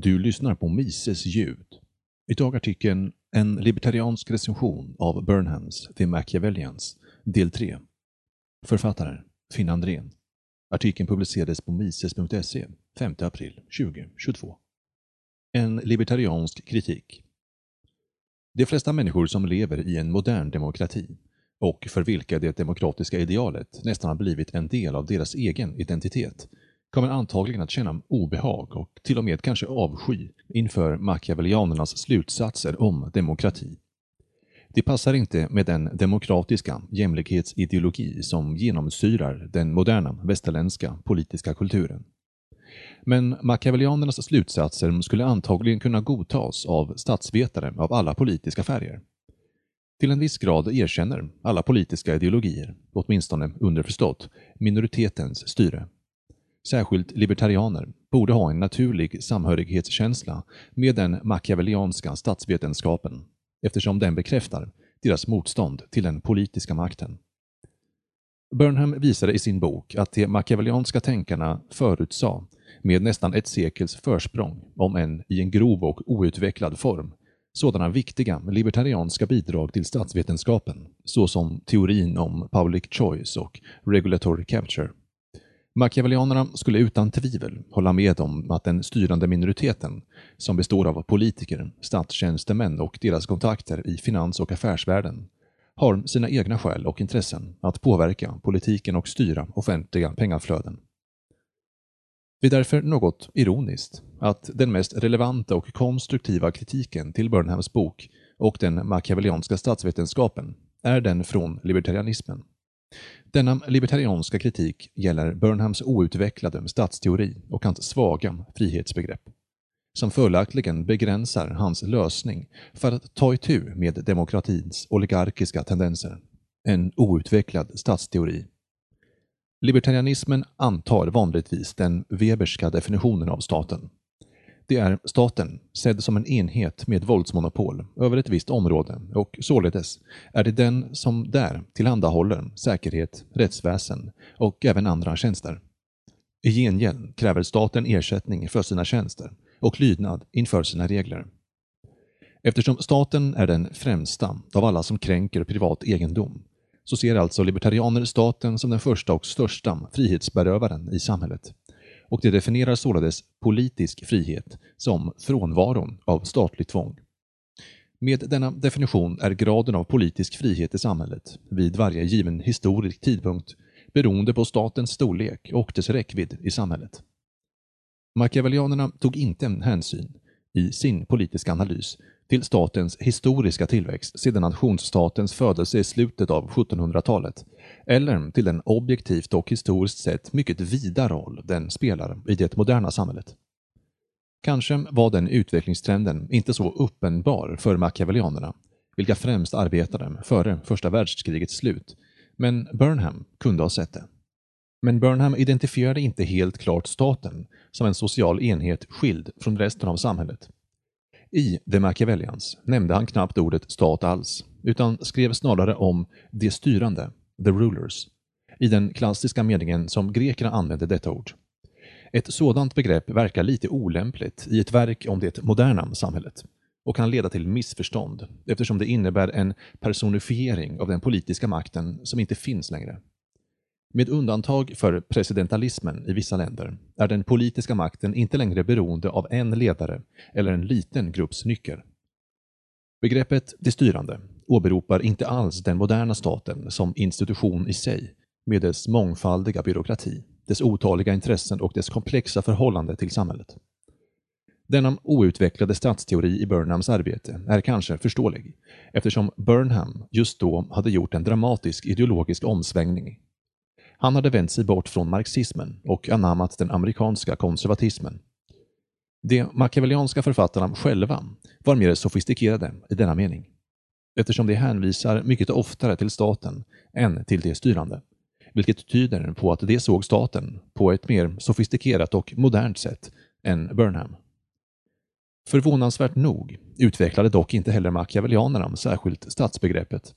Du lyssnar på Mises ljud. Idag artikeln En libertariansk recension av Burnhams The Machiavellians, del 3. Författare Finn Andrén. Artikeln publicerades på mises.se 5 april 2022. En libertariansk kritik. De flesta människor som lever i en modern demokrati och för vilka det demokratiska idealet nästan har blivit en del av deras egen identitet kommer antagligen att känna obehag och till och med kanske avsky inför machiavellianernas slutsatser om demokrati. Det passar inte med den demokratiska jämlikhetsideologi som genomsyrar den moderna västerländska politiska kulturen. Men machiavellianernas slutsatser skulle antagligen kunna godtas av statsvetare av alla politiska färger. Till en viss grad erkänner alla politiska ideologier, åtminstone underförstått, minoritetens styre. Särskilt libertarianer borde ha en naturlig samhörighetskänsla med den machiavellianska statsvetenskapen eftersom den bekräftar deras motstånd till den politiska makten. Burnham visade i sin bok att de machiavellianska tänkarna förutsade med nästan ett sekels försprång, om än i en grov och outvecklad form, sådana viktiga libertarianska bidrag till statsvetenskapen, såsom teorin om public choice och regulatory capture. Machiavellianerna skulle utan tvivel hålla med om att den styrande minoriteten, som består av politiker, statstjänstemän och deras kontakter i finans och affärsvärlden, har sina egna skäl och intressen att påverka politiken och styra offentliga pengaflöden. Det är därför något ironiskt att den mest relevanta och konstruktiva kritiken till Burnhams bok och den machiavellianska statsvetenskapen är den från libertarianismen. Denna libertarianska kritik gäller Burnhams outvecklade statsteori och hans svaga frihetsbegrepp, som följaktligen begränsar hans lösning för att ta itu med demokratins oligarkiska tendenser. En outvecklad statsteori. Libertarianismen antar vanligtvis den Weberska definitionen av staten, det är staten, sedd som en enhet med våldsmonopol över ett visst område och således är det den som där tillhandahåller säkerhet, rättsväsen och även andra tjänster. I gengäld kräver staten ersättning för sina tjänster och lydnad inför sina regler. Eftersom staten är den främsta av alla som kränker privat egendom så ser alltså libertarianer staten som den första och största frihetsberövaren i samhället och det definierar således politisk frihet som frånvaron av statligt tvång. Med denna definition är graden av politisk frihet i samhället vid varje given historisk tidpunkt beroende på statens storlek och dess räckvidd i samhället. Machiavellianerna tog inte hänsyn i sin politiska analys till statens historiska tillväxt sedan nationsstatens födelse i slutet av 1700-talet eller till den objektivt och historiskt sett mycket vida roll den spelar i det moderna samhället. Kanske var den utvecklingstrenden inte så uppenbar för machiavellianerna, vilka främst arbetade före första världskrigets slut, men Burnham kunde ha sett det. Men Burnham identifierade inte helt klart staten som en social enhet skild från resten av samhället. I The Machiavellians nämnde han knappt ordet stat alls, utan skrev snarare om de styrande, the rulers, i den klassiska meningen som grekerna använde detta ord. Ett sådant begrepp verkar lite olämpligt i ett verk om det moderna samhället och kan leda till missförstånd eftersom det innebär en personifiering av den politiska makten som inte finns längre. Med undantag för presidentalismen i vissa länder är den politiska makten inte längre beroende av en ledare eller en liten grupps nycker. Begreppet ”de styrande” åberopar inte alls den moderna staten som institution i sig, med dess mångfaldiga byråkrati, dess otaliga intressen och dess komplexa förhållande till samhället. Denna outvecklade statsteori i Burnhams arbete är kanske förståelig, eftersom Burnham just då hade gjort en dramatisk ideologisk omsvängning han hade vänt sig bort från marxismen och anammat den amerikanska konservatismen. De machiavellianska författarna själva var mer sofistikerade i denna mening, eftersom de hänvisar mycket oftare till staten än till de styrande, vilket tyder på att de såg staten på ett mer sofistikerat och modernt sätt än Burnham. Förvånansvärt nog utvecklade dock inte heller machiavellianerna särskilt statsbegreppet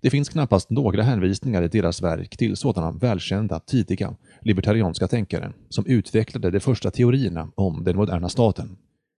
det finns knappast några hänvisningar i deras verk till sådana välkända tidiga libertarianska tänkare som utvecklade de första teorierna om den moderna staten,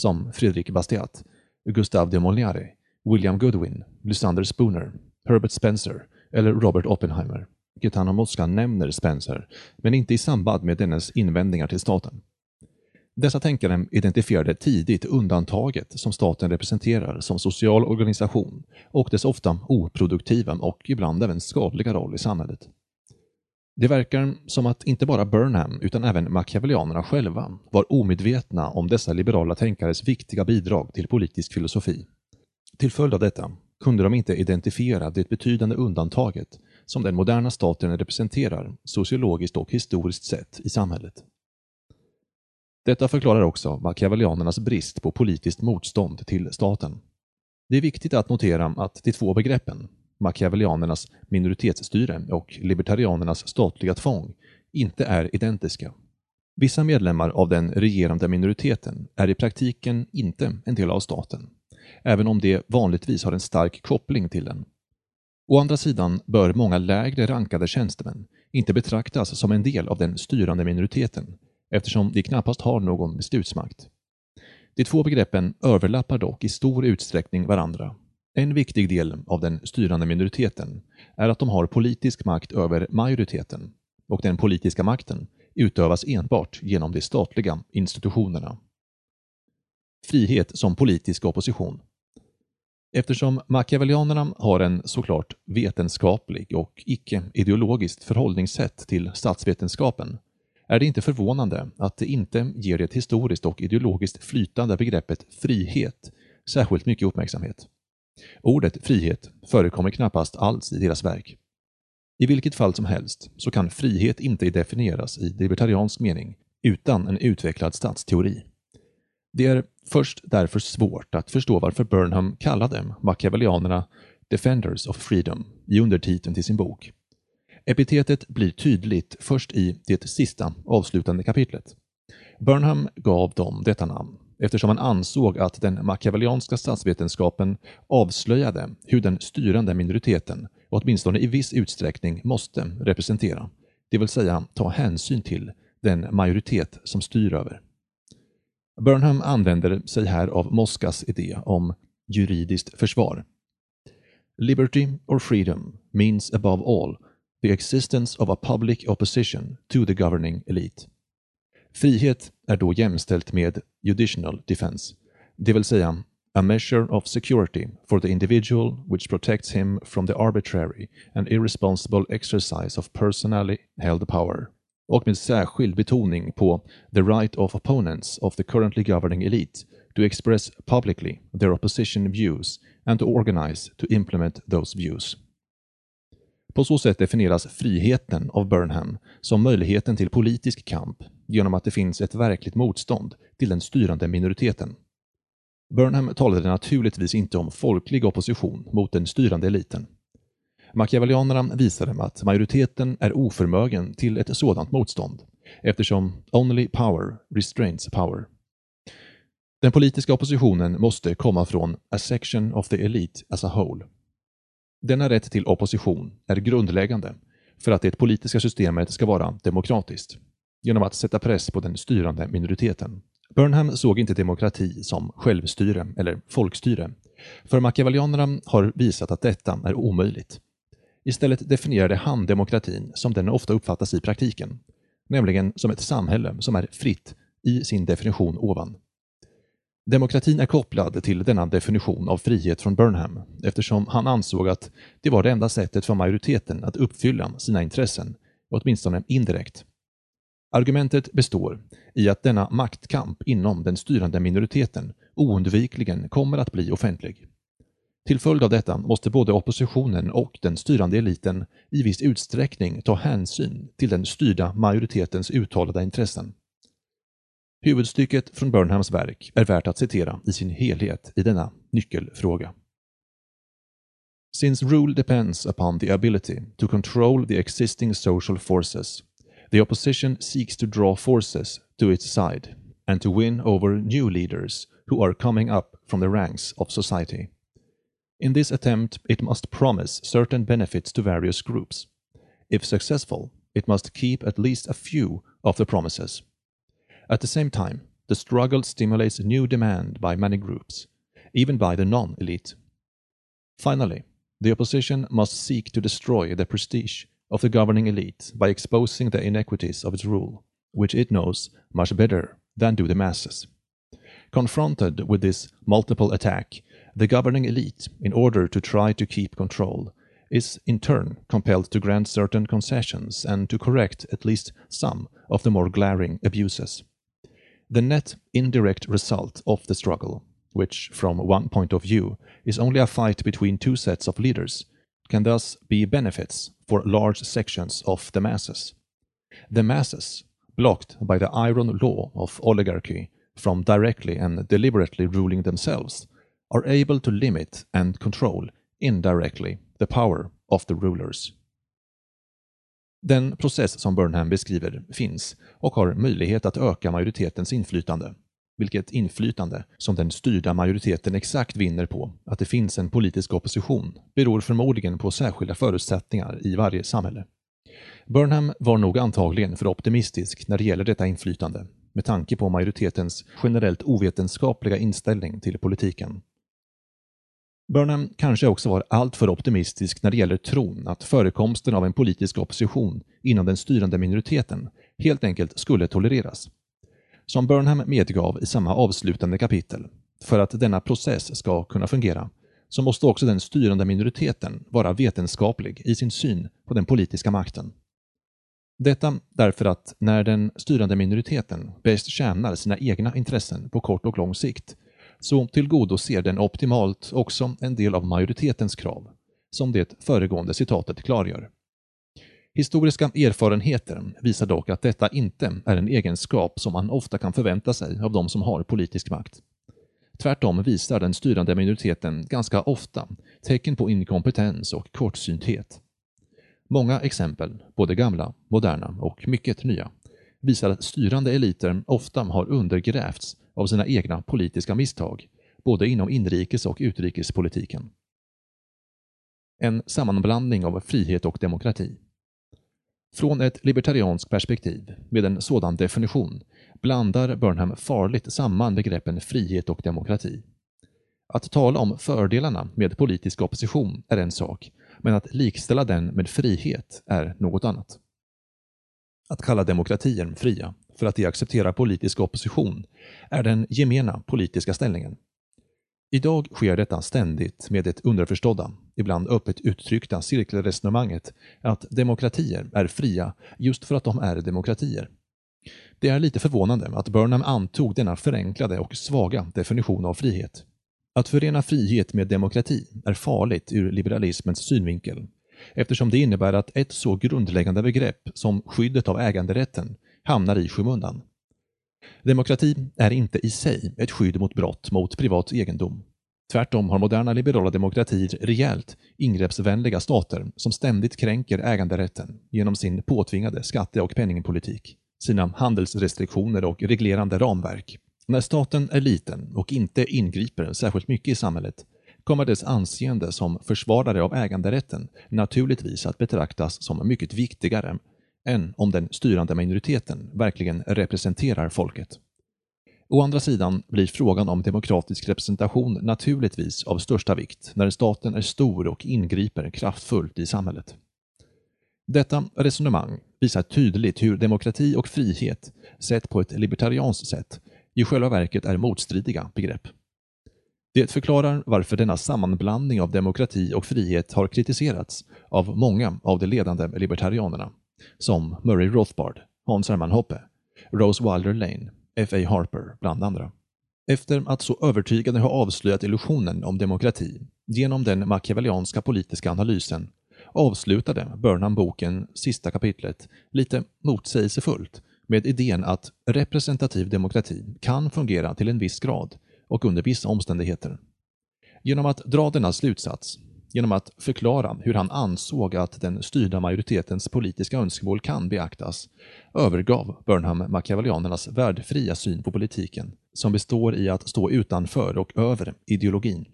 som Fredrik Bastiat, Gustave de Molière, William Goodwin, Lysander Spooner, Herbert Spencer eller Robert Oppenheimer. Gaetano Mosca nämner Spencer, men inte i samband med dennes invändningar till staten. Dessa tänkare identifierade tidigt undantaget som staten representerar som social organisation och dess ofta oproduktiva och ibland även skadliga roll i samhället. Det verkar som att inte bara Burnham utan även machiavellianerna själva var omedvetna om dessa liberala tänkares viktiga bidrag till politisk filosofi. Till följd av detta kunde de inte identifiera det betydande undantaget som den moderna staten representerar sociologiskt och historiskt sett i samhället. Detta förklarar också machiavellianernas brist på politiskt motstånd till staten. Det är viktigt att notera att de två begreppen, machiavellianernas minoritetsstyre och libertarianernas statliga tvång, inte är identiska. Vissa medlemmar av den regerande minoriteten är i praktiken inte en del av staten, även om de vanligtvis har en stark koppling till den. Å andra sidan bör många lägre rankade tjänstemän inte betraktas som en del av den styrande minoriteten eftersom de knappast har någon beslutsmakt. De två begreppen överlappar dock i stor utsträckning varandra. En viktig del av den styrande minoriteten är att de har politisk makt över majoriteten och den politiska makten utövas enbart genom de statliga institutionerna. Frihet som politisk opposition Eftersom machiavellianerna har en såklart vetenskaplig och icke-ideologiskt förhållningssätt till statsvetenskapen är det inte förvånande att det inte ger det historiskt och ideologiskt flytande begreppet frihet särskilt mycket uppmärksamhet. Ordet frihet förekommer knappast alls i deras verk. I vilket fall som helst så kan frihet inte definieras i libertariansk mening utan en utvecklad statsteori. Det är först därför svårt att förstå varför Burnham kallade machiavellianerna Defenders of Freedom i undertiteln till sin bok. Epitetet blir tydligt först i det sista avslutande kapitlet. Burnham gav dem detta namn eftersom han ansåg att den machiavellianska statsvetenskapen avslöjade hur den styrande minoriteten, åtminstone i viss utsträckning, måste representera, det vill säga ta hänsyn till den majoritet som styr över. Burnham använder sig här av Moskas idé om juridiskt försvar. Liberty or freedom means above all the existence of a public opposition to the governing elite. Frihet är då jämställt med judicial defense, det vill säga a measure of security for the individual which protects him from the arbitrary and irresponsible exercise of personally held power och med särskild betoning på the right of opponents of the currently governing elite to express publicly their opposition views and to organize to implement those views. På så sätt definieras friheten av Burnham som möjligheten till politisk kamp genom att det finns ett verkligt motstånd till den styrande minoriteten. Burnham talade naturligtvis inte om folklig opposition mot den styrande eliten. Machiavellianerna visade att majoriteten är oförmögen till ett sådant motstånd eftersom only power restrains power. Den politiska oppositionen måste komma från a section of the elite as a whole. Denna rätt till opposition är grundläggande för att det politiska systemet ska vara demokratiskt genom att sätta press på den styrande minoriteten. Burnham såg inte demokrati som självstyre eller folkstyre, för machiavellianerna har visat att detta är omöjligt. Istället definierade han demokratin som den ofta uppfattas i praktiken, nämligen som ett samhälle som är fritt i sin definition ovan. Demokratin är kopplad till denna definition av frihet från Burnham eftersom han ansåg att det var det enda sättet för majoriteten att uppfylla sina intressen, åtminstone indirekt. Argumentet består i att denna maktkamp inom den styrande minoriteten oundvikligen kommer att bli offentlig. Till följd av detta måste både oppositionen och den styrande eliten i viss utsträckning ta hänsyn till den styrda majoritetens uttalade intressen. Huvudstycket från Burnhams verk är värt att citera i sin helhet i denna nyckelfråga. Since rule depends upon the ability to control the existing social forces, the opposition seeks to draw forces to its side and to win over new leaders who are coming up from the ranks of society. In this attempt, it must promise certain benefits to various groups. If successful, it must keep at least a few of the promises. At the same time, the struggle stimulates new demand by many groups, even by the non-elite. Finally, the opposition must seek to destroy the prestige of the governing elite by exposing the inequities of its rule, which it knows much better than do the masses. Confronted with this multiple attack, the governing elite, in order to try to keep control, is in turn compelled to grant certain concessions and to correct at least some of the more glaring abuses. The net indirect result of the struggle, which from one point of view is only a fight between two sets of leaders, can thus be benefits for large sections of the masses. The masses, blocked by the iron law of oligarchy from directly and deliberately ruling themselves, are able to limit and control indirectly the power of the rulers. Den process som Burnham beskriver finns och har möjlighet att öka majoritetens inflytande, vilket inflytande som den styrda majoriteten exakt vinner på att det finns en politisk opposition beror förmodligen på särskilda förutsättningar i varje samhälle. Burnham var nog antagligen för optimistisk när det gäller detta inflytande med tanke på majoritetens generellt ovetenskapliga inställning till politiken Burnham kanske också var alltför optimistisk när det gäller tron att förekomsten av en politisk opposition inom den styrande minoriteten helt enkelt skulle tolereras. Som Burnham medgav i samma avslutande kapitel, för att denna process ska kunna fungera, så måste också den styrande minoriteten vara vetenskaplig i sin syn på den politiska makten. Detta därför att när den styrande minoriteten bäst tjänar sina egna intressen på kort och lång sikt så tillgodoser den optimalt också en del av majoritetens krav, som det föregående citatet klargör. Historiska erfarenheter visar dock att detta inte är en egenskap som man ofta kan förvänta sig av de som har politisk makt. Tvärtom visar den styrande minoriteten ganska ofta tecken på inkompetens och kortsynthet. Många exempel, både gamla, moderna och mycket nya, visar att styrande eliter ofta har undergrävts av sina egna politiska misstag, både inom inrikes och utrikespolitiken. En sammanblandning av frihet och demokrati. Från ett libertarianskt perspektiv, med en sådan definition, blandar Burnham farligt samman begreppen frihet och demokrati. Att tala om fördelarna med politisk opposition är en sak, men att likställa den med frihet är något annat. Att kalla demokratier fria för att de accepterar politisk opposition är den gemena politiska ställningen. Idag sker detta ständigt med det underförstådda, ibland öppet uttryckta cirkelresonemanget att demokratier är fria just för att de är demokratier. Det är lite förvånande att Burnham antog denna förenklade och svaga definition av frihet. Att förena frihet med demokrati är farligt ur liberalismens synvinkel eftersom det innebär att ett så grundläggande begrepp som skyddet av äganderätten hamnar i skymundan. Demokrati är inte i sig ett skydd mot brott mot privat egendom. Tvärtom har moderna liberala demokratier rejält ingreppsvänliga stater som ständigt kränker äganderätten genom sin påtvingade skatte och penningpolitik, sina handelsrestriktioner och reglerande ramverk. När staten är liten och inte ingriper särskilt mycket i samhället kommer dess anseende som försvarare av äganderätten naturligtvis att betraktas som mycket viktigare än om den styrande minoriteten verkligen representerar folket. Å andra sidan blir frågan om demokratisk representation naturligtvis av största vikt när staten är stor och ingriper kraftfullt i samhället. Detta resonemang visar tydligt hur demokrati och frihet, sett på ett libertarianskt sätt, i själva verket är motstridiga begrepp. Det förklarar varför denna sammanblandning av demokrati och frihet har kritiserats av många av de ledande libertarianerna som Murray Rothbard, Hans Hermann Hoppe, Rose Wilder Lane, F.A. Harper bland andra. Efter att så övertygande ha avslöjat illusionen om demokrati genom den machiavellianska politiska analysen avslutade Burnham boken sista kapitlet lite motsägelsefullt med idén att representativ demokrati kan fungera till en viss grad och under vissa omständigheter. Genom att dra denna slutsats genom att förklara hur han ansåg att den styrda majoritetens politiska önskemål kan beaktas, övergav Burnham machiavellianernas värdfria syn på politiken, som består i att stå utanför och över ideologin.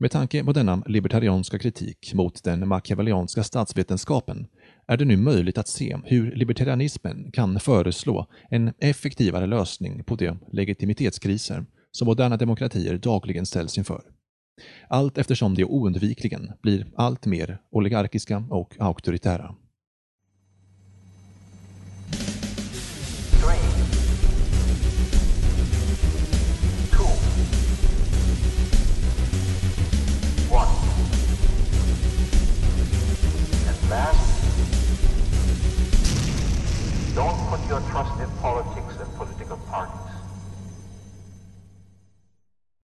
Med tanke på denna libertarianska kritik mot den machiavellianska statsvetenskapen är det nu möjligt att se hur libertarianismen kan föreslå en effektivare lösning på de legitimitetskriser som moderna demokratier dagligen ställs inför. Allt eftersom de oundvikligen blir allt mer oligarkiska och auktoritära. Don't put your trust in politics.